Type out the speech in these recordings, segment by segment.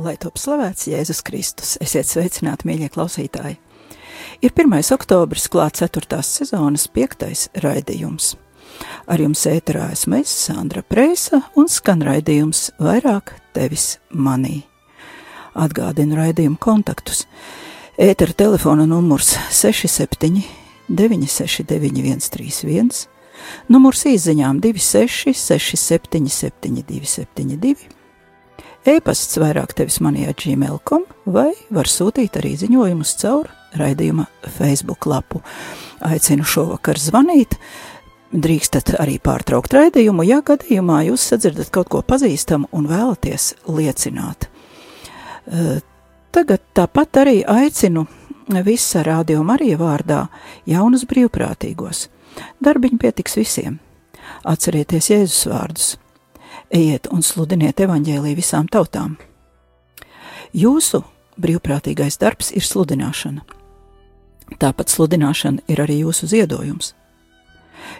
Lai top slavēts Jēzus Kristus, esiet sveicināti, mīļie klausītāji! Ir 1. oktobris, klāts 4. sezonas 5. raidījums. Ar jums ēterā esmu es, Sandra Preisa, un skan raidījums vairāk tevis manī. Atgādinu raidījumu kontaktus. Ētera telefona numurs 67 969 131, numurs īsiņām 26 67 72 72 E-pasts vairāk tevis manī ar gmail.com vai var sūtīt arī ziņojumus caur raidījuma Facebook lapu. Aicinu šovakar zvanīt. Drīkstat arī pārtraukt raidījumu, ja gadījumā jūs sadzirdat kaut ko pazīstamu un vēlaties liecināt. Eh, Tagad tāpat arī aicinu visa radio Marija vārdā jaunus brīvprātīgos. Darbiņi pietiks visiem. Atcerieties Jēzus vārdus ejiet un sludiniet evaņģēlī visām tautām. Jūsu brīvprātīgais darbs ir sludināšana. Tāpat sludināšana ir arī jūsu ziedojums.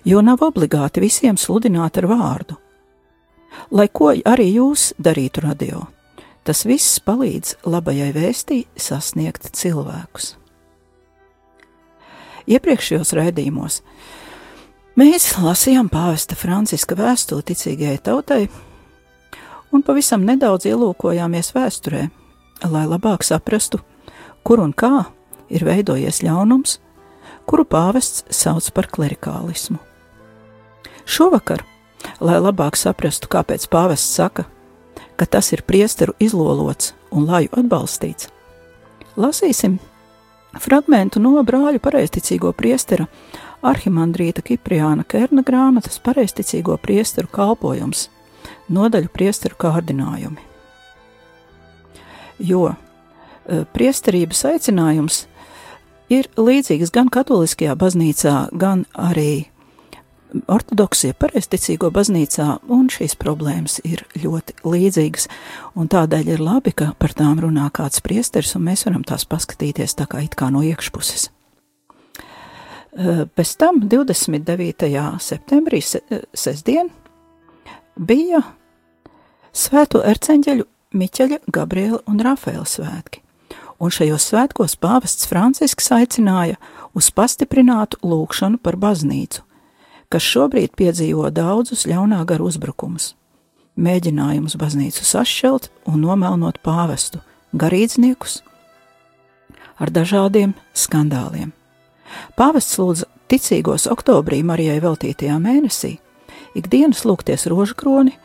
Jo nav obligāti visiem sludināt ar vārdu. Lai ko arī jūs darītu radio, tas viss palīdz labajai vēstī sasniegt cilvēkus. Iepriekšējos raidījumos Mēs lasījām pāvesta Franciska vēstuli ticīgajai tautai un pavisam nedaudz ielūkojāmies vēsturē, lai labāk saprastu, kur un kā ir veidojies ļaunums, kuru pāvests sauc par klerikālismu. Šovakar, lai labāk saprastu, kāpēc pāvests saka, ka tas ir priesteru izlolots un laju atbalstīts, lasīsim fragmentu no brāļu pareizticīgo priestera Arhimandrīta Kipriāna Kerna grāmatas pareizticīgo priesteru kalpojums, nodaļu priesteru kārdinājumi. Jo e, priesterības aicinājums ir līdzīgs gan katoliskajā baznīcā, gan arī ortodoksija pareizticīgo baznīcā, un šīs problēmas ir ļoti līdzīgas, un tādēļ ir labi, ka par tām runā kāds priesteris, un mēs varam tās paskatīties tā kā it kā no iekšpuses. Pēc tam 29. septembrī, sestdien, bija Svēto erceņģeļu Miķeļa, Gabriela un Rafaela svētki, un šajos svētkos pāvests Francisks aicināja uz pastiprinātu lūkšanu par baznīcu, kas šobrīd piedzīvo daudzus ļaunā gara uzbrukumus, mēģinājumus baznīcu sašķelt un nomelnot pāvestu, garīdzniekus ar dažādiem skandāliem. Pāvests lūdza ticīgos oktobrī Marijai veltītajā mēnesī ikdienas lūgties rožkroni,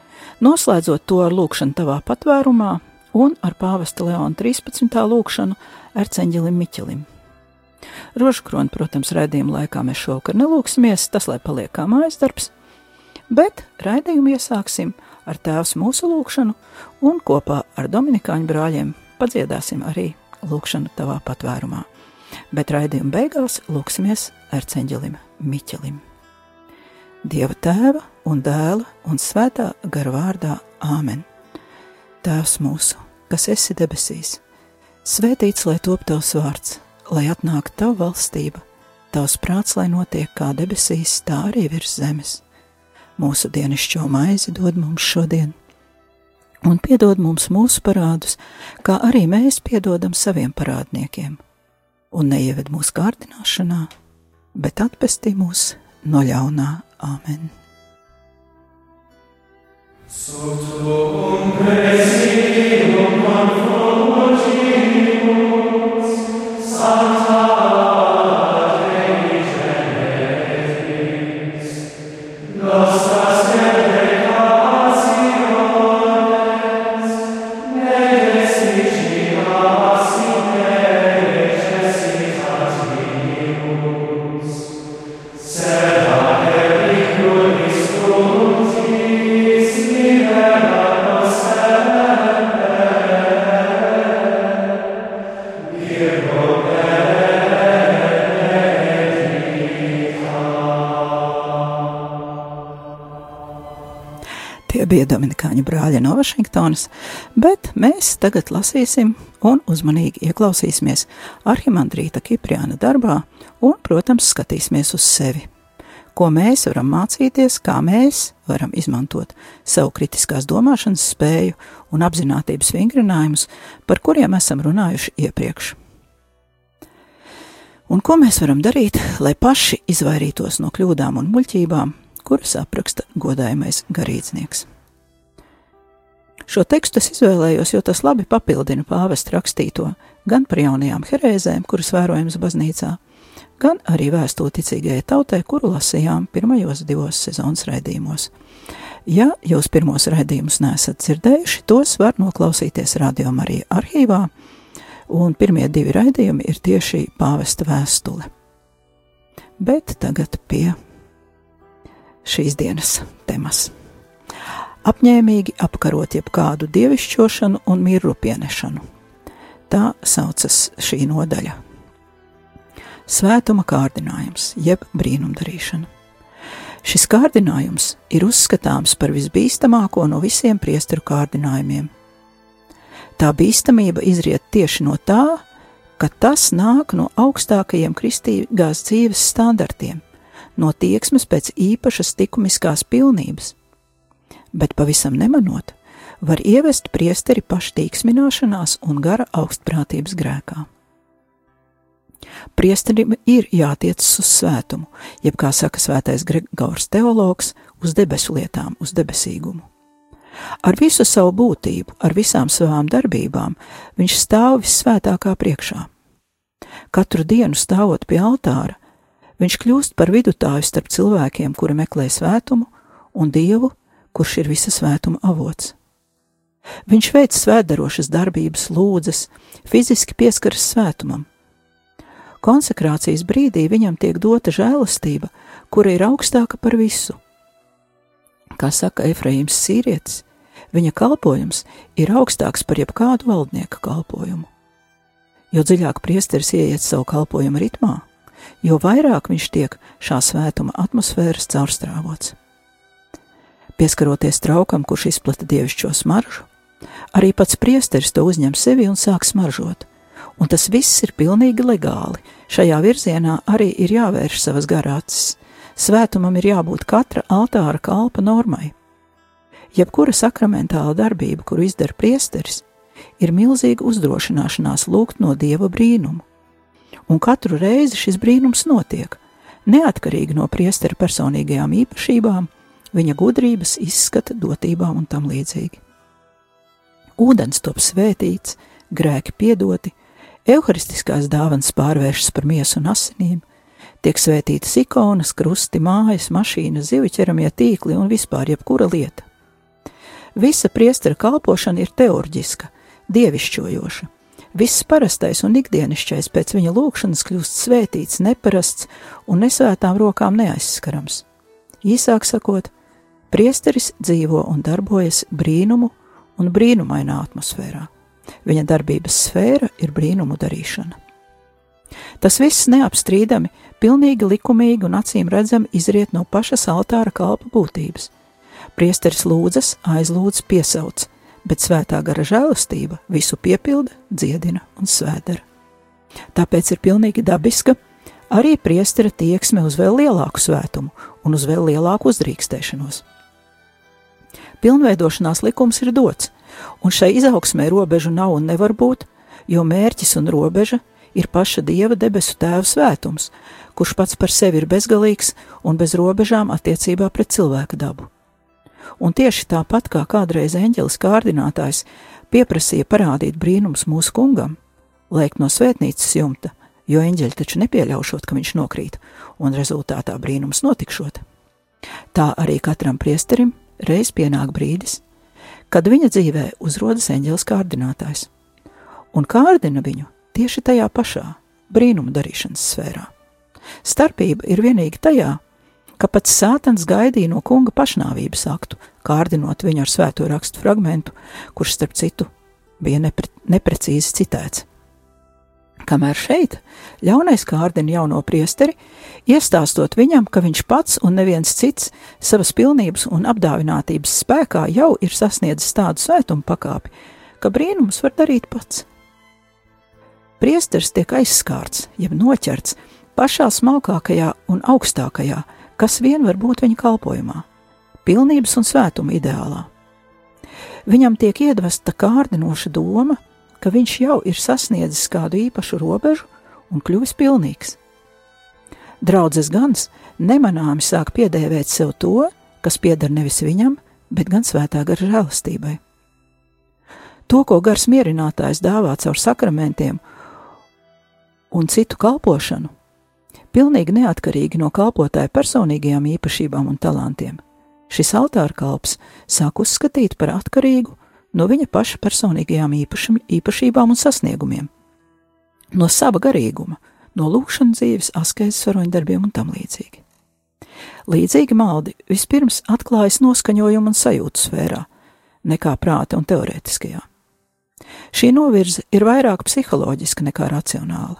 noslēdzot to ar lūkšanu tavā patvērumā un ar pāvesta Leona 13. lūkšanu Erceņģelim Miķelim. Rožkroni, protams, raidījuma laikā mēs šovakar nelūksimies, tas lai paliek kā mājas darbs, bet raidījumu iesāksim ar tēvs mūsu lūkšanu un kopā ar Dominikāņu brāļiem padziedāsim arī lūkšanu tavā patvērumā bet raidījuma beigās lūksimies Erceņģelim Miķelim. Dieva tēva un dēla un svētā gara vārdā Āmen. Tēvs mūsu, kas esi debesīs, svētīts lai top tavs vārds, lai atnāk tava valstība, tavs prāts, lai notiek kā debesīs, tā arī virs zemes. Mūsu dienascho maizi dod mums šodien, un piedod mums mūsu parādus, kā arī mēs piedodam saviem parādniekiem un neieved mūsu kārdināšanā, bet atpestī mūs no ļaunā Āmen. Sotum presidium conformimus, Dominikāņu brāļi no Vašingtonas, bet mēs tagad lasīsim un uzmanīgi ieklausīsimies Arhimandrīta Kipriāna darbā un, protams, skatīsimies uz sevi. Ko mēs varam mācīties, kā mēs varam izmantot savu kritiskās domāšanas spēju un apziņotības vingrinājumus, par kuriem esam runājuši iepriekš. Un ko mēs varam darīt, lai paši izvairītos no kļūdām un muļķībām, kuras apraksta godājamais garīdznieks. Šo tekstu es izvēlējos, jo tas labi papildina pāvesta rakstīto gan par jaunajām herēzēm, kuras vērojams baznīcā, gan arī vēstūticīgajai tautai, kuru lasījām pirmajos divos sezonas raidījumos. Ja jūs pirmos raidījumus nesat dzirdējuši, tos var noklausīties Radio Marija arhīvā, un pirmie divi raidījumi ir tieši pāvesta vēstule. Bet tagad pie šīs dienas temas. Apņēmīgi apkarot jebkādu dievišķošanu un mirru pienešanu. Tā saucas šī nodaļa. Svētuma kārdinājums, jeb brīnumdarīšana. Šis kārdinājums ir uzskatāms par visbīstamāko no visiem priesteru kārdinājumiem. Tā bīstamība izriet tieši no tā, ka tas nāk no augstākajiem kristīgās dzīves standartiem, no tieksmes pēc īpašas likumiskās pilnības, bet pavisam nemanot, var ievest priesteri paštīksmināšanās un gara augstprātības grēkā. Priesterim ir jātiecas uz svētumu, jeb kā saka svētais Gregors teologs, uz debesu lietām, uz debesīgumu. Ar visu savu būtību, ar visām savām darbībām, viņš stāv visvētākā priekšā. Katru dienu stāvot pie altāra, Viņš kļūst par vidutāju starp cilvēkiem, kuri meklē svētumu, un Dievu, kurš ir visa svētuma avots. Viņš veic svētdarošas darbības, lūdzas, fiziski pieskaras svētumam. Konsekrācijas brīdī viņam tiek dota žēlastība, kura ir augstāka par visu. Kā saka Efraīms Sīrietis, viņa kalpojums ir augstāks par jebkādu valdnieka kalpojumu. Jo dziļāk priesteris ieiet savu kalpojumu ritmā, jo vairāk viņš tiek šā svētuma atmosfēras caurstrāvots. Pieskaroties traukam, kurš izplata dievišķo smaržu, arī pats priesteris to uzņem sevi un sāk smaržot, un tas viss ir pilnīgi legāli. Šajā virzienā arī ir jāvērš savas garācis. Svētumam ir jābūt katra altāra kalpa normai. Jebkura sakramentāla darbība, kuru izdara priesteris, ir milzīga uzdrošināšanās lūgt no dieva brīnumu un katru reizi šis brīnums notiek, neatkarīgi no priestera personīgajām īpašībām, viņa gudrības, izskata, dotībām un tam līdzīgi. Ūdens top svētīts, grēki piedoti, evaharistiskās dāvanas pārvēršas par miesu un asinīm, tiek svētītas ikonas, krusti, mājas, mašīnas, zivķeramie tīkli un vispār jebkura lieta. Visa priestera kalpošana ir teorģiska, dievišķojoša, Viss parastais un ikdienišķais pēc viņa lūgšanas kļūst svētīts, neparasts un nesvētām rokām neaizskarams. Īsāk sakot, priesteris dzīvo un darbojas brīnumu un brīnumainā atmosfērā. Viņa darbības sfēra ir brīnumu darīšana. Tas viss neapstrīdami, pilnīgi likumīgi un acīm redzami izriet no pašas altāra kalpa būtības. Priesteris lūdzas, aizlūdz, piesauc, bet svētā gara žēlastība visu piepilda, dziedina un svētdara. Tāpēc ir pilnīgi dabiska arī priestera tieksme uz vēl lielāku svētumu un uz vēl lielāku uzdrīkstēšanos. Pilnveidošanās likums ir dots, un šai izaugsmē robežu nav un nevar būt, jo mērķis un robeža ir paša Dieva debesu tēva svētums, kurš pats par sevi ir bezgalīgs un bez robežām attiecībā pret cilvēka dabu un tieši tāpat kā kādreiz eņģelis kārdinātājs pieprasīja parādīt brīnums mūsu kungam, lēkt no svētnīcas jumta, jo eņģeļi taču nepieļaušot, ka viņš nokrīt, un rezultātā brīnums notikšot. Tā arī katram priesterim reiz pienāk brīdis, kad viņa dzīvē uzrodas eņģelis kārdinātājs, un kārdina viņu tieši tajā pašā brīnumu darīšanas sfērā. Starpība ir vienīgi tajā, ka pats Sātans gaidīja no kunga pašnāvības aktu, kārdinot viņu ar svēto rakstu fragmentu, kurš, starp citu, bija nepre, neprecīzi citēts. Kamēr šeit ļaunais kārdina jauno priesteri, iestāstot viņam, ka viņš pats un neviens cits savas pilnības un apdāvinātības spēkā jau ir sasniedzis tādu svētumu pakāpi, ka brīnums var darīt pats. Priesteris tiek aizskārts, jeb noķerts pašā smalkākajā un augstākajā, kas vien var būt viņa kalpošanā, pilnības un svētuma ideālā. Viņam tiek iedvesta kārdinoša doma, ka viņš jau ir sasniedzis kādu īpašu robežu un kļuvis pilnīgs. Draudzes gans nemanāmi sāk piedēvēt sev to, kas pieder nevis viņam, bet gan svētā gara žēlastībai. To, ko gars mierinātājs dāvā caur sakramentiem un citu kalpošanu, pilnīgi neatkarīgi no kalpotāja personīgajām īpašībām un talantiem. Šis altāra kalps sāk uzskatīt par atkarīgu no viņa paša personīgajām īpašam, īpašībām un sasniegumiem, no sava garīguma, no lūkšanas dzīves, askezes varoņdarbiem un tam līdzīgi. Līdzīgi maldi vispirms atklājas noskaņojuma un sajūtu sfērā, nekā prāta un teorētiskajā. Šī novirze ir vairāk psiholoģiska nekā racionāla.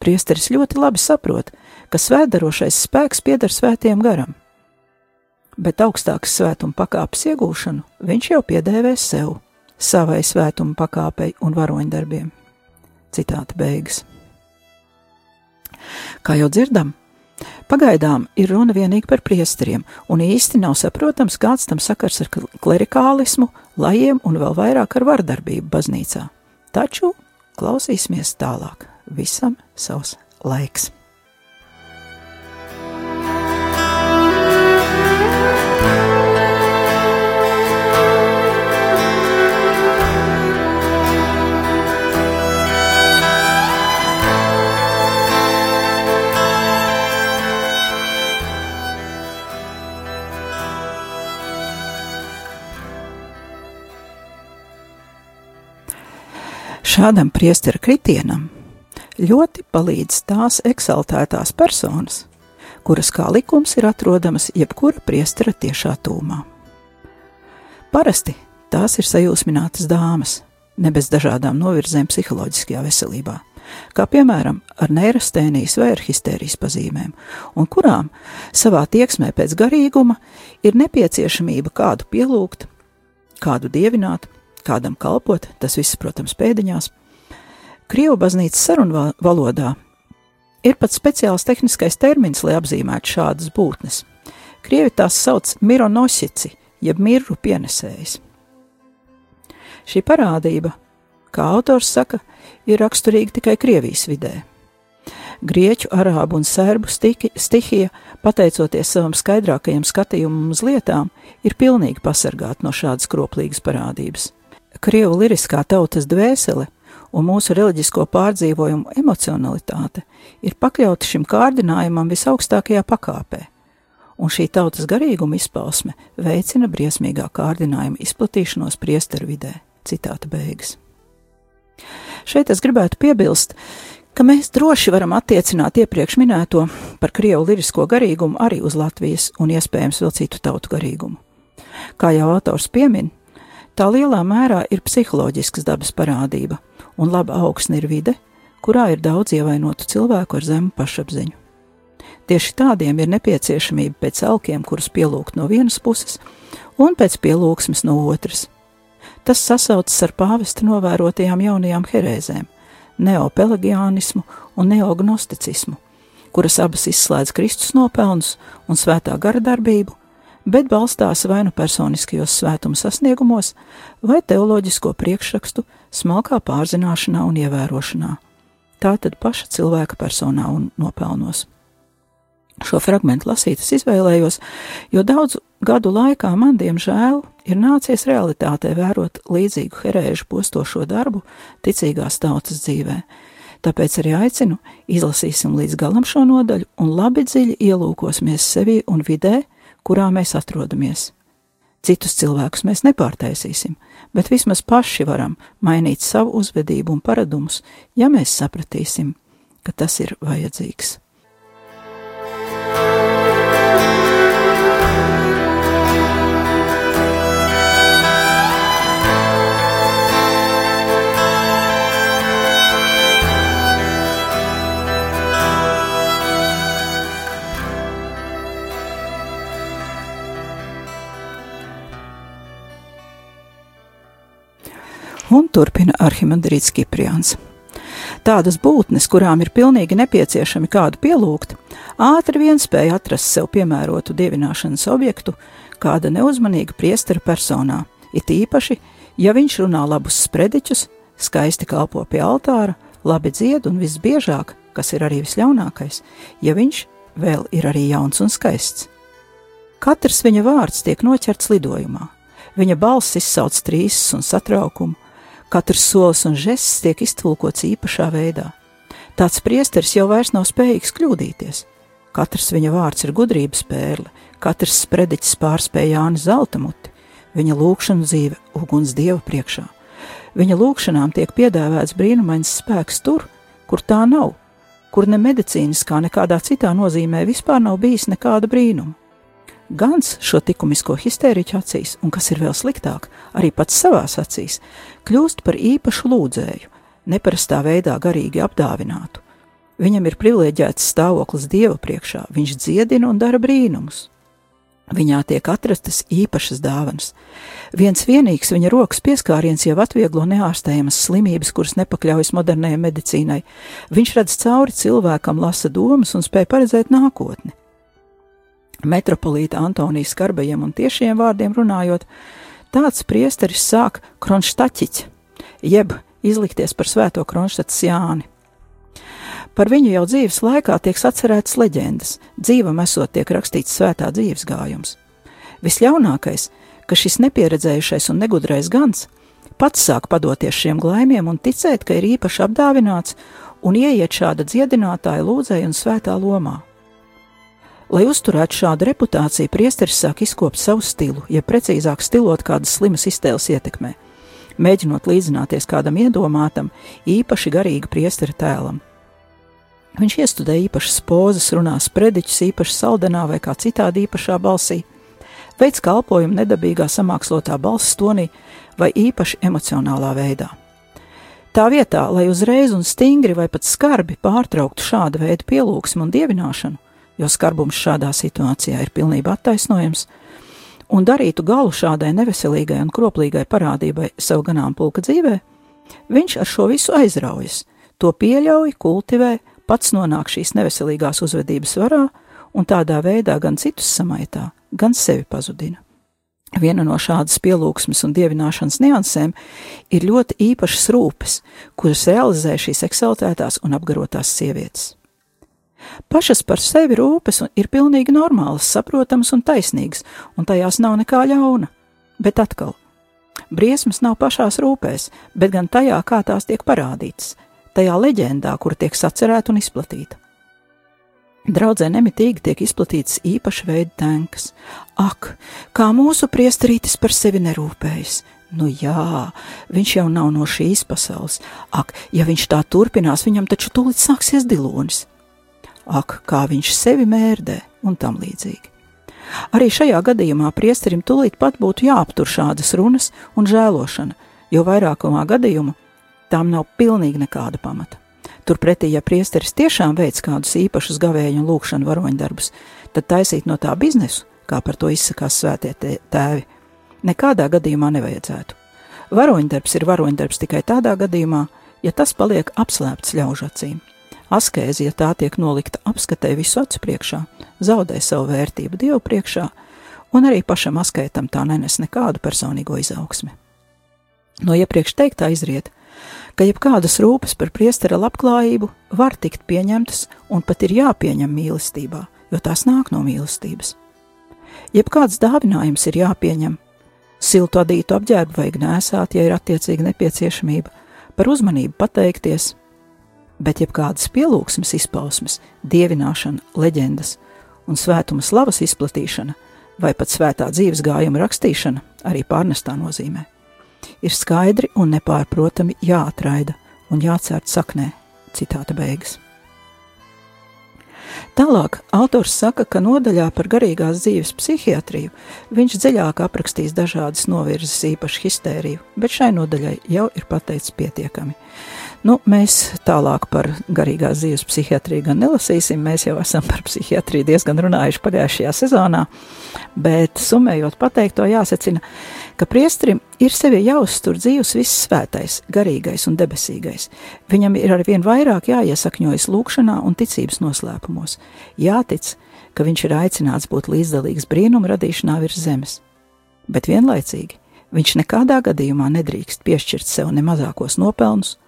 Priesteris ļoti labi saprot, ka svētdarošais spēks pieder svētiem garam, bet augstākas svētuma pakāpes iegūšanu viņš jau piedēvē sev, savai svētuma pakāpei un varoņdarbiem. Citāta beigas. Kā jau dzirdam, pagaidām ir runa tikai par priesteriem, un īsti nav saprotams, kāds tam sakars ar klerikālismu, lajiem un vēl vairāk ar vardarbību baznīcā. Taču klausīsimies tālāk, visam savs laiks. Šādam priestera kritienam ļoti palīdz tās eksaltētās personas, kuras kā likums ir atrodamas jebkura priestera tiešā tūmā. Parasti tās ir sajūsminātas dāmas, ne bez dažādām novirzēm psiholoģiskajā veselībā, kā piemēram ar neirastēnijas vai ar histērijas pazīmēm, un kurām savā tieksmē pēc garīguma ir nepieciešamība kādu pielūgt, kādu dievināt, kādam kalpot, tas viss, protams, pēdiņās. Krievu baznīcas sarunu valodā ir pat speciāls tehniskais termins, lai apzīmētu šādas būtnes. Krievi tās sauc mironosici, jeb mirru pienesējs. Šī parādība, kā autors saka, ir raksturīga tikai Krievijas vidē. Grieķu, arābu un sērbu stihija, pateicoties savam skaidrakajam skatījumam uz lietām, ir pilnīgi pasargāta no šādas kroplīgas parādības. Krievu liriskā tautas dvēsele un mūsu reliģisko pārdzīvojumu emocionalitāte ir pakļauti šim kārdinājumam visaugstākajā pakāpē, un šī tautas garīguma izpausme veicina briesmīgā kārdinājuma izplatīšanos priesteru vidē. Citāta beigas. Šeit es gribētu piebilst, ka mēs droši varam attiecināt iepriekš minēto par krievu lirisko garīgumu arī uz Latvijas un iespējams vēl citu tautu garīgumu. Kā jau autors piemin, Tā lielā mērā ir psiholoģiskas dabas parādība, un laba augsne ir vide, kurā ir daudz ievainotu cilvēku ar zemu pašapziņu. Tieši tādiem ir nepieciešamība pēc alkiem, kurus pielūgt no vienas puses, un pēc pielūgsmes no otras. Tas sasaucas ar pāvesta novērotajām jaunajām herēzēm - neopelagiānismu un neognosticismu, kuras abas izslēdz Kristus nopelnus un svētā gara darbību, bet balstās vai nu personiskajos svētuma sasniegumos, vai teoloģisko priekšrakstu smalkā pārzināšanā un ievērošanā. Tā tad paša cilvēka personā un nopelnos. Šo fragment lasīt es izvēlējos, jo daudzu gadu laikā man, diemžēl, ir nācies realitātē vērot līdzīgu herēžu postošo darbu ticīgās tautas dzīvē. Tāpēc arī aicinu, izlasīsim līdz galam šo nodaļu un labi dziļi ielūkosimies sevi un vidē, kurā mēs atrodamies. Citus cilvēkus mēs nepārtaisīsim, bet vismaz paši varam mainīt savu uzvedību un paradumus, ja mēs sapratīsim, ka tas ir vajadzīgs. Un turpina Arhimandrīts Kipriāns. Tādas būtnes, kurām ir pilnīgi nepieciešami kādu pielūgt, ātri vien spēja atrast sev piemērotu dievināšanas objektu kāda neuzmanīga priestera personā, it īpaši, ja viņš runā labus sprediķus, skaisti kalpo pie altāra, labi dzied un visbiežāk, kas ir arī visļaunākais, ja viņš vēl ir arī jauns un skaists. Katrs viņa vārds tiek noķerts lidojumā, viņa balss izsauc trīsas un satraukumu, katrs solis un žests tiek iztulkots īpašā veidā. Tāds priesteris jau vairs nav spējīgs kļūdīties. Katrs viņa vārds ir gudrības pērle, katrs sprediķis pārspēja Jāni Zeltamuti, viņa lūkšana dzīve uguns dieva priekšā. Viņa lūkšanām tiek piedāvāts brīnumains spēks tur, kur tā nav, kur ne medicīniskā, nekādā citā nozīmē vispār nav bijis nekāda brīnuma. Gans šo likumisko histēriķu acīs, un kas ir vēl sliktāk, arī pats savās acīs, kļūst par īpašu lūdzēju, neparastā veidā garīgi apdāvinātu. Viņam ir privileģēts stāvoklis Dieva priekšā, viņš dziedina un dara brīnumus. Viņā tiek atrastas īpašas dāvanas. Viens vienīgs viņa rokas pieskāriens jau atvieglo neārstējamas slimības, kuras nepakļaujas modernajai medicīnai. Viņš redz cauri cilvēkam, lasa domas un spēj paredzēt nākotni. Metropolīta Antonijas skarbajiem un tiešiem vārdiem runājot, tāds priesteris sāk kronštaķiķi, jeb izlikties par svēto kronštatas Jāni. Par viņu jau dzīves laikā tiek atcerētas leģendas, dzīvam esot tiek rakstīts svētā dzīves gājums. Visļaunākais, ka šis nepieredzējušais un negudrais gans pats sāk padoties šiem glaimiem un ticēt, ka ir īpaši apdāvināts un ieiet šāda dziedinātāja lūdzēja un svētā lomā. Lai uzturētu šādu reputāciju, priesteris sāk izkopt savu stilu, ja precīzāk stilot kādas slimas iztēles ietekmē, mēģinot līdzināties kādam iedomātam, īpaši garīga priestera tēlam. Viņš iestudēja īpašas pozas, runās prediķus īpaši saldenā vai kā citādi īpašā balsī, veids kalpojumu nedabīgā samākslotā balss tonī vai īpaši emocionālā veidā. Tā vietā, lai uzreiz un stingri vai pat skarbi pārtrauktu šāda veida pielūgsmu un dievināšanu, jo skarbums šādā situācijā ir pilnībā attaisnojams, un darītu galu šādai neveselīgai un kroplīgai parādībai savu ganāmpulka dzīvē, viņš ar šo visu aizraujas, to pieļauj, kultivē, pats nonāk šīs neveselīgās uzvedības varā un tādā veidā gan citus samaitā, gan sevi pazudina. Viena no šādas pielūgsmes un dievināšanas niansēm ir ļoti īpašas rūpes, kuras realizē šīs eksaltētās un apgarotās sievietes. Pašas par sevi rūpes ir pilnīgi normālas, saprotamas un taisnīgas, un tajās nav nekā ļauna. Bet atkal, briesmas nav pašās rūpēs, bet gan tajā, kā tās tiek parādītas, tajā leģendā, kur tiek sacerēta un izplatīta. Draudzē nemitīgi tiek izplatīts īpaša veida tankas. Ak, kā mūsu priesterītis par sevi nerūpējas! Nu jā, viņš jau nav no šīs pasaules. Ak, ja viņš tā turpinās, viņam taču tūlīt sāksies dilonis. Ak, kā viņš sevi mērdē un tam līdzīgi. Arī šajā gadījumā priesterim tūlīt pat būtu jāaptur šādas runas un žēlošana, jo vairākumā gadījumu tām nav pilnīgi nekāda pamata. Turpretī, ja priesteris tiešām veids kādus īpašus gavēju un lūkšanu varoņdarbus, tad taisīt no tā biznesu, kā par to izsakās svētie tēvi, nekādā gadījumā nevajadzētu. Varoņdarbs ir varoņdarbs tikai tādā gadījumā, ja tas paliek apslēpts ļaužu acīm. Askēze, ja tā tiek nolikta apskatē visu acu priekšā, zaudē savu vērtību Dievu priekšā, un arī pašam askētam tā nenes nekādu personīgo izaugsmi. No iepriekš teiktā izriet, ka jebkādas rūpes par priestera labklājību var tikt pieņemtas un pat ir jāpieņem mīlestībā, jo tās nāk no mīlestības. Jebkāds dāvinājums ir jāpieņem, siltu adītu apģērbu vajag nēsāt, ja ir attiecīga nepieciešamība, par uzmanību pateikties, bet jebkādas pielūgsmes izpausmes, dievināšana, leģendas un svētuma slavas izplatīšana vai pat svētā dzīves gājuma rakstīšana arī pārnestā nozīmē ir skaidri un nepārprotami jāatraida un jācērt saknē. Citāta beigas. Tālāk autors saka, ka nodaļā par garīgās dzīves psihiatriju viņš dziļāk aprakstīs dažādas novirzes, īpaši histēriju, bet šai nodaļai jau ir pateicis pietiekami. Nu, mēs tālāk par garīgās dzīves psihiatriju gan nelasīsim. Mēs jau esam par psihiatriju diezgan runājuši pagājušajā sezonā, bet summējot pateikto, jāsacina, ka priestrim ir sevi jāuztur dzīves viss svētais, garīgais un debesīgais. Viņam ir arvien vairāk jāiesakņojas lūkšanā un ticības noslēpumos. Jātic, ka viņš ir aicināts būt līdzdalīgs brīnuma radīšanā virs zemes. Bet vienlaicīgi viņš nekādā gadījumā nedrīkst piešķirt sev ne mazākos nopelnus,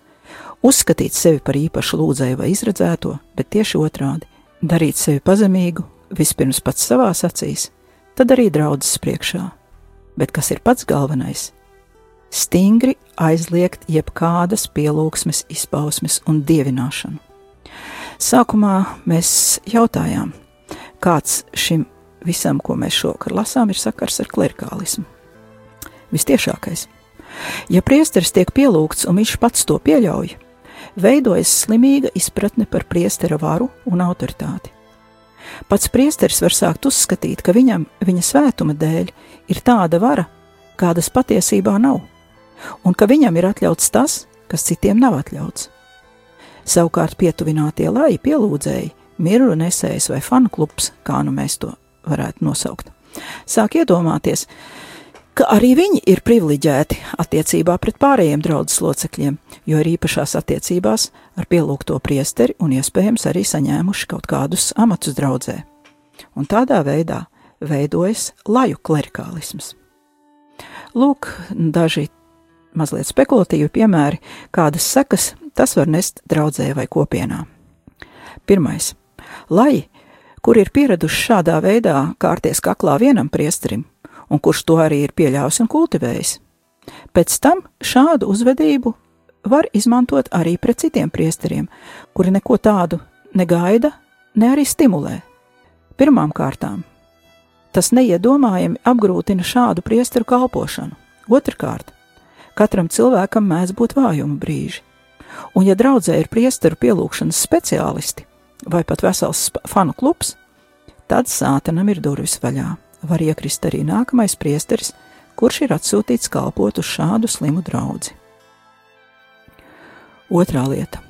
uzskatīt sevi par īpašu lūdzēju vai izredzēto, bet tieši otrādi - darīt sevi pazemīgu, vispirms pats savās acīs, tad arī draudzes priekšā. Bet kas ir pats galvenais? Stingri aizliegt jebkādas pielūgsmes, izpausmes un dievināšanu. Sākumā mēs jautājām, kāds šim visam, ko mēs šovakar lasām, ir sakars ar klerikālismu. Vistiešākais. Ja priesteris tiek pielūgts un viņš pats to pieļauj, veidojas slimīga izpratne par priestera varu un autoritāti. Pats priesteris var sākt uzskatīt, ka viņam viņa svētuma dēļ ir tāda vara, kādas patiesībā nav, un ka viņam ir atļauts tas, kas citiem nav atļauts. Savukārt pietuvinātie lai pielūdzēji, miru nesējs vai fanu klubs, kā nu mēs to varētu nosaukt, sāk iedomāties, ka arī viņi ir privileģēti attiecībā pret pārējiem draudzes locekļiem, jo ir īpašās attiecībās ar pielūgto priesteri un iespējams arī saņēmuši kaut kādus amatus draudzē. Un tādā veidā veidojas laju klerikālisms. Lūk, daži mazliet spekulatīvi piemēri, kādas sekas tas var nest draudzē vai kopienā. Pirmais - lai, kur ir pieraduši šādā veidā kārties kaklā vienam priesterim, un kurš to arī ir pieļāvis un kultivējis. Pēc tam šādu uzvedību var izmantot arī pret citiem priesteriem, kuri neko tādu negaida, ne arī stimulē. Pirmām kārtām, tas neiedomājami apgrūtina šādu priesteru kalpošanu. Otrakārt, katram cilvēkam mēdz būt vājuma brīži, un ja draudzē ir priesteru pielūgšanas speciālisti vai pat vesels fanu klubs, tad sātanam ir durvis vaļā var iekrist arī nākamais priesteris, kurš ir atsūtīts kalpot uz šādu slimu draugu. Otrā lieta.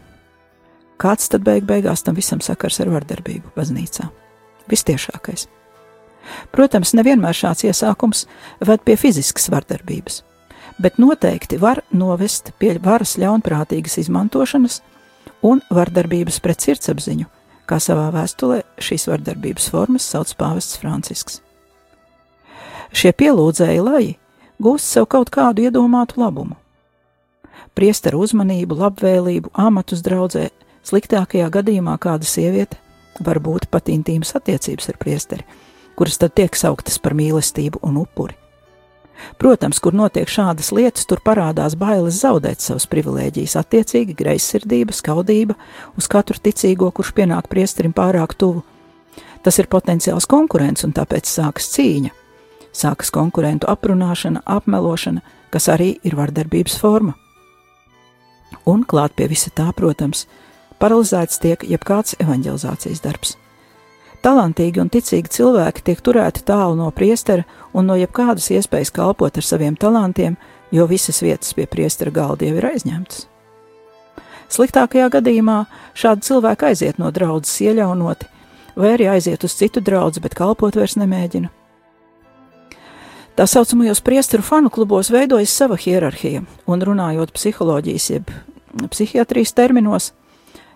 Kāds tad beig beigās tam visam sakars ar vardarbību baznīcā? Vistiešākais. Protams, nevienmēr šāds iesākums ved pie fiziskas vardarbības, bet noteikti var novest pie varas ļaunprātīgas izmantošanas un vardarbības pret sirdsapziņu, kā savā vēstulē šīs vardarbības formas sauc pāvests Francisks. Šie pielūdzēji lai gūst sev kaut kādu iedomātu labumu. Priesteru uzmanību, labvēlību, amatus draudzē, sliktākajā gadījumā kāda sieviete var būt pat intīmas attiecības ar priesteri, kuras tad tiek sauktas par mīlestību un upuri. Protams, kur notiek šādas lietas, tur parādās bailes zaudēt savas privilēģijas, attiecīgi greizsirdība, skaudība uz katru ticīgo, kurš pienāk priesterim pārāk tuvu. Tas ir potenciāls konkurents, un tāpēc sākas cīņa sākas konkurentu aprunāšana, apmelošana, kas arī ir vardarbības forma. Un klāt pie visa tā, protams, paralizēts tiek jebkāds evanģelizācijas darbs. Talantīgi un ticīgi cilvēki tiek turēti tālu no priestera un no jebkādas iespējas kalpot ar saviem talantiem, jo visas vietas pie priestera galda jau ir aizņemtas. Sliktākajā gadījumā šādi cilvēki aiziet no draudzes iejaunoti, vai arī aiziet uz citu draugu, bet kalpot vairs nemēģina. Tā saucamajos priesteru fanu klubos veidojas sava hierarhija, un runājot psiholoģijas, jeb psihiatrijas terminos,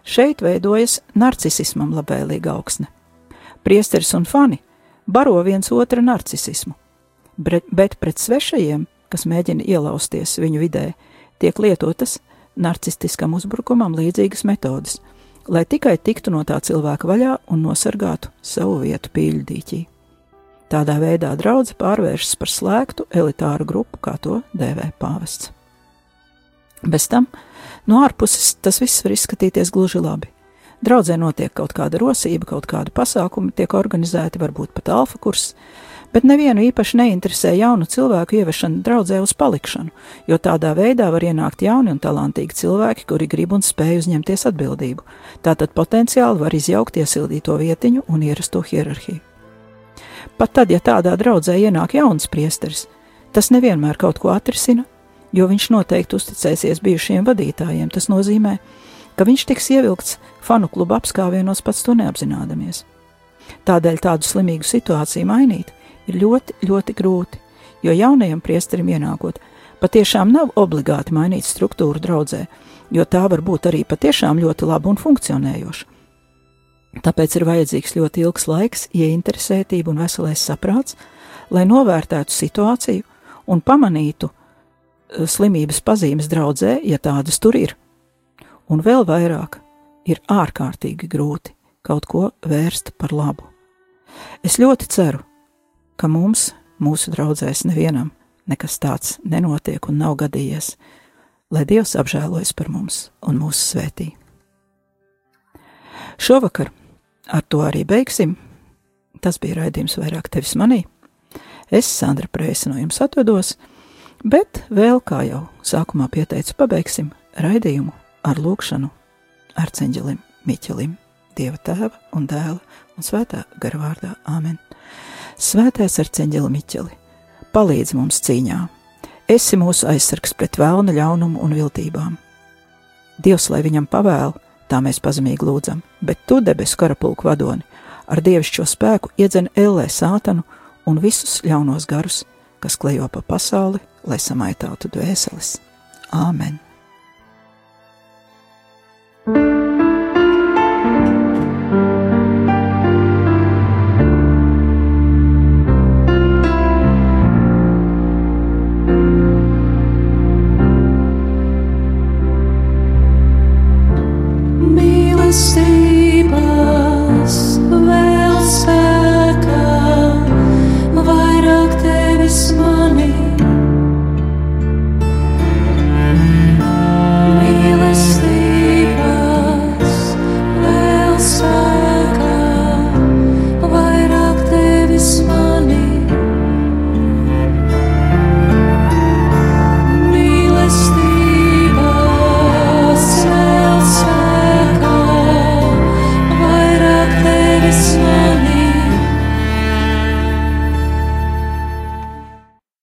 šeit veidojas narcisismam labvēlīga augsne. Priesteris un fani baro viens otru narcisismu, bet pret svešajiem, kas mēģina ielausties viņu vidē, tiek lietotas narcistiskam uzbrukumam līdzīgas metodes, lai tikai tiktu no tā cilvēka vaļā un nosargātu savu vietu pīļdīķī. Tādā veidā draudzene pārvēršas par slēgtu elitāru grupu, kā to dēvē pāvests. Bez tam no ārpuses tas viss var izskatīties gluži labi. Draudzē notiek kaut kāda rosība, kaut kāda pasākuma tiek organizēti, varbūt pat alfa kurs, bet nevienu īpaši neinteresē jaunu cilvēku ieviešana draudzē uz palikšanu, jo tādā veidā var ienākt jauni un talantīgi cilvēki, kuri grib un spēj uzņemties atbildību. Tātad potenciāli var izjaukt iesildīto vietiņu un ierasto hierarhiju. Pat tad, ja tādā draudzē ienāk jauns priesteris, tas nevienmēr kaut ko atrisina, jo viņš noteikti uzticēsies bijušajiem vadītājiem. Tas nozīmē, ka viņš tiks ievilkts fanu kluba apskāvienos pats to neapzinādamies. Tādēļ tādu slimīgu situāciju mainīt ir ļoti, ļoti grūti, jo jaunajam priesterim ienākot, patiešām nav obligāti mainīt struktūru draudzē, jo tā var būt arī patiešām ļoti laba un funkcionējoša. Tāpēc ir vajadzīgs ļoti ilgs laiks, ieinteresētība un veselais saprāts, lai novērtētu situāciju un pamanītu eh, slimības pazīmes draudzē, ja tādas tur ir. Un vēl vairāk ir ārkārtīgi grūti kaut ko vērst par labu. Es ļoti ceru, ka mums, mūsu draudzēs, nevienam nekas tāds nenotiek un nav gadījies, lai Dievs apžēlojas par mums un mūsu svētī. Šovakar ar to arī beigsim. Tas bija raidījums vairāk tevis manī. Es, Sandra Prēsa, no jums atvados, bet vēl, kā jau sākumā pieteicu, pabeigsim raidījumu ar lūkšanu Arceņģelim Miķelim, Dieva tēva un dēla un svētā gara vārdā Āmen. Svētais Arceņģeli Miķeli, palīdz mums cīņā! Esi mūsu aizsargs pret vēlna ļaunumu un viltībām. Dievs, lai viņam pavēl, tā mēs pazemīgi lūdzam, bet tu, debesu karapulku vadoni, ar dievišķo spēku iedzen ellē sātanu un visus ļaunos garus, kas klejo pa pasauli, lai samaitātu dvēseles. Āmen! thank you